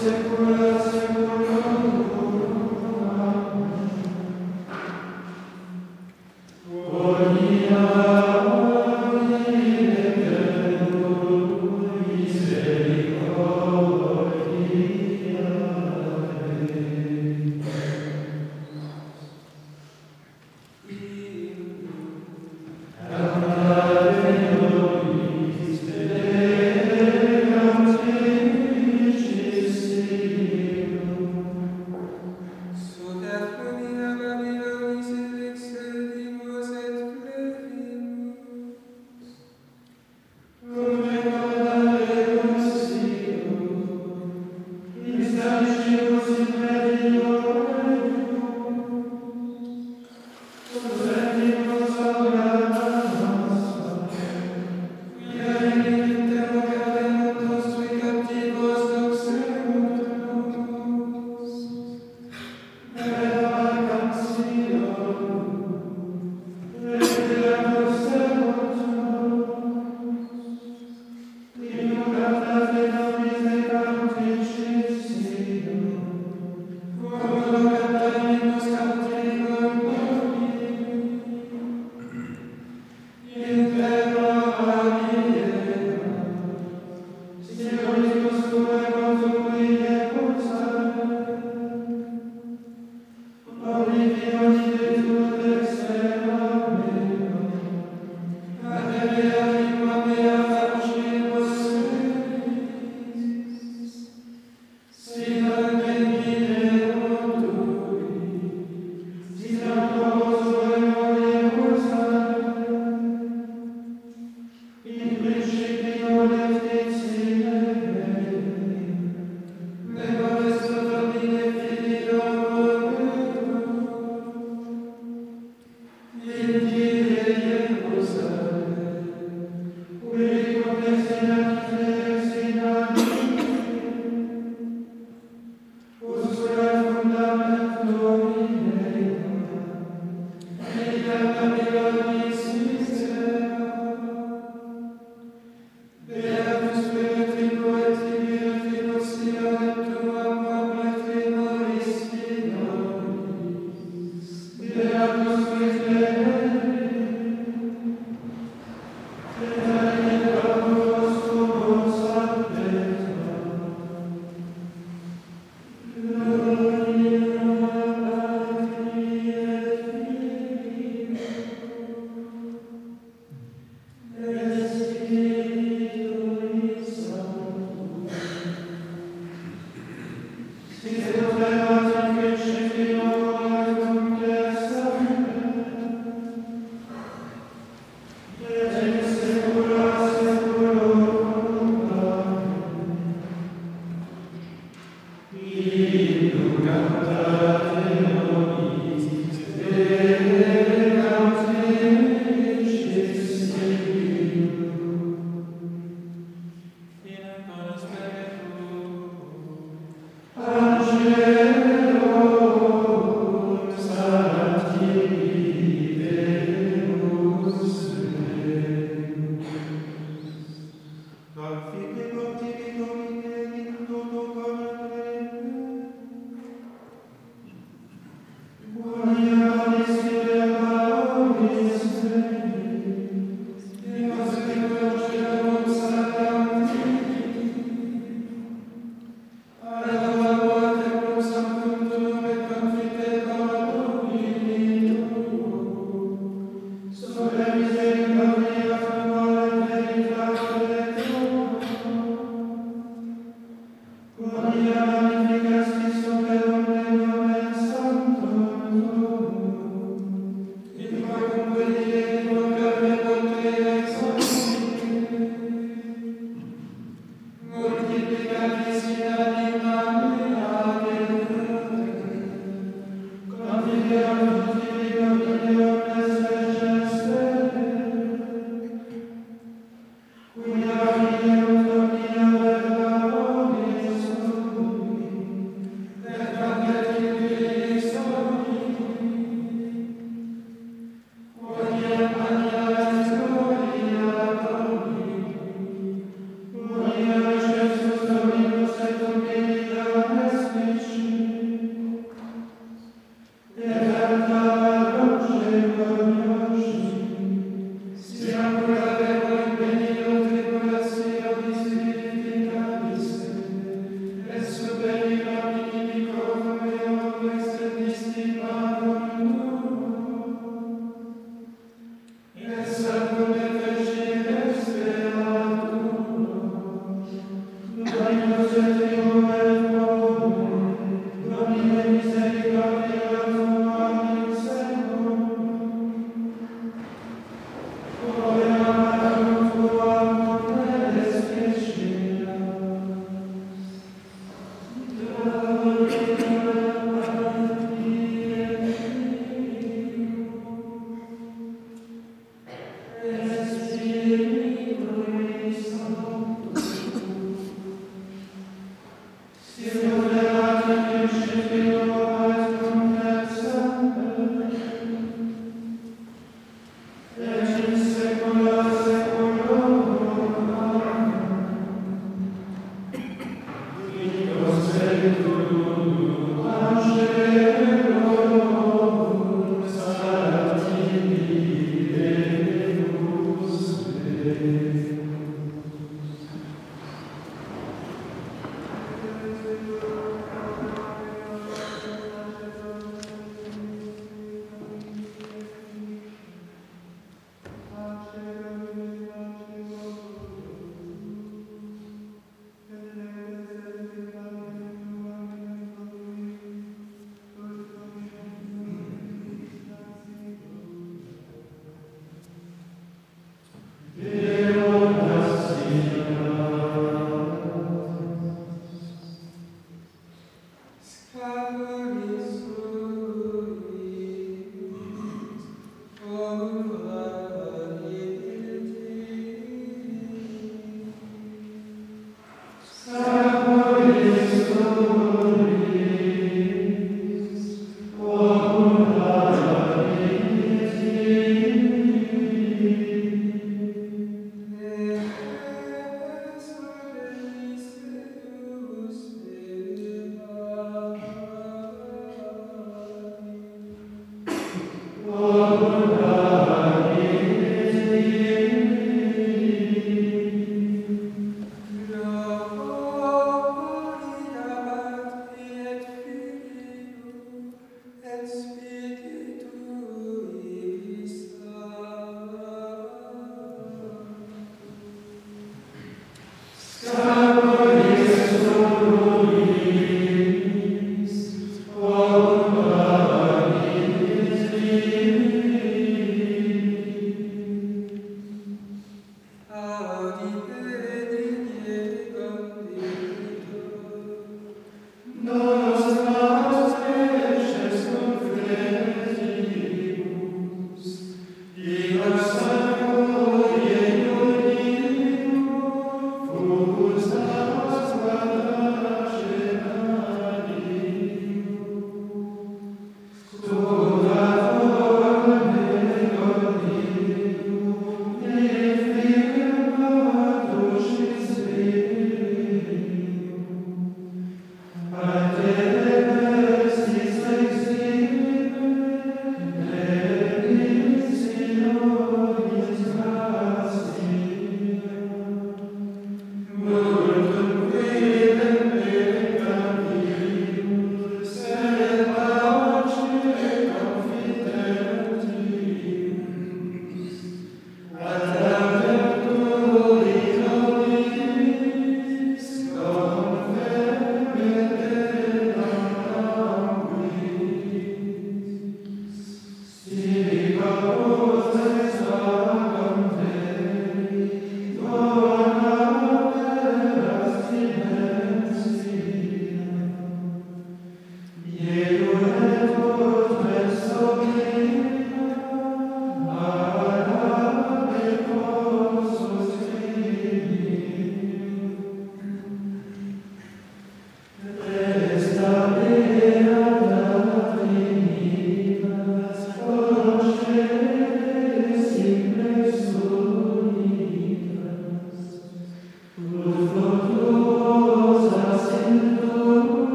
Temporary. Gata.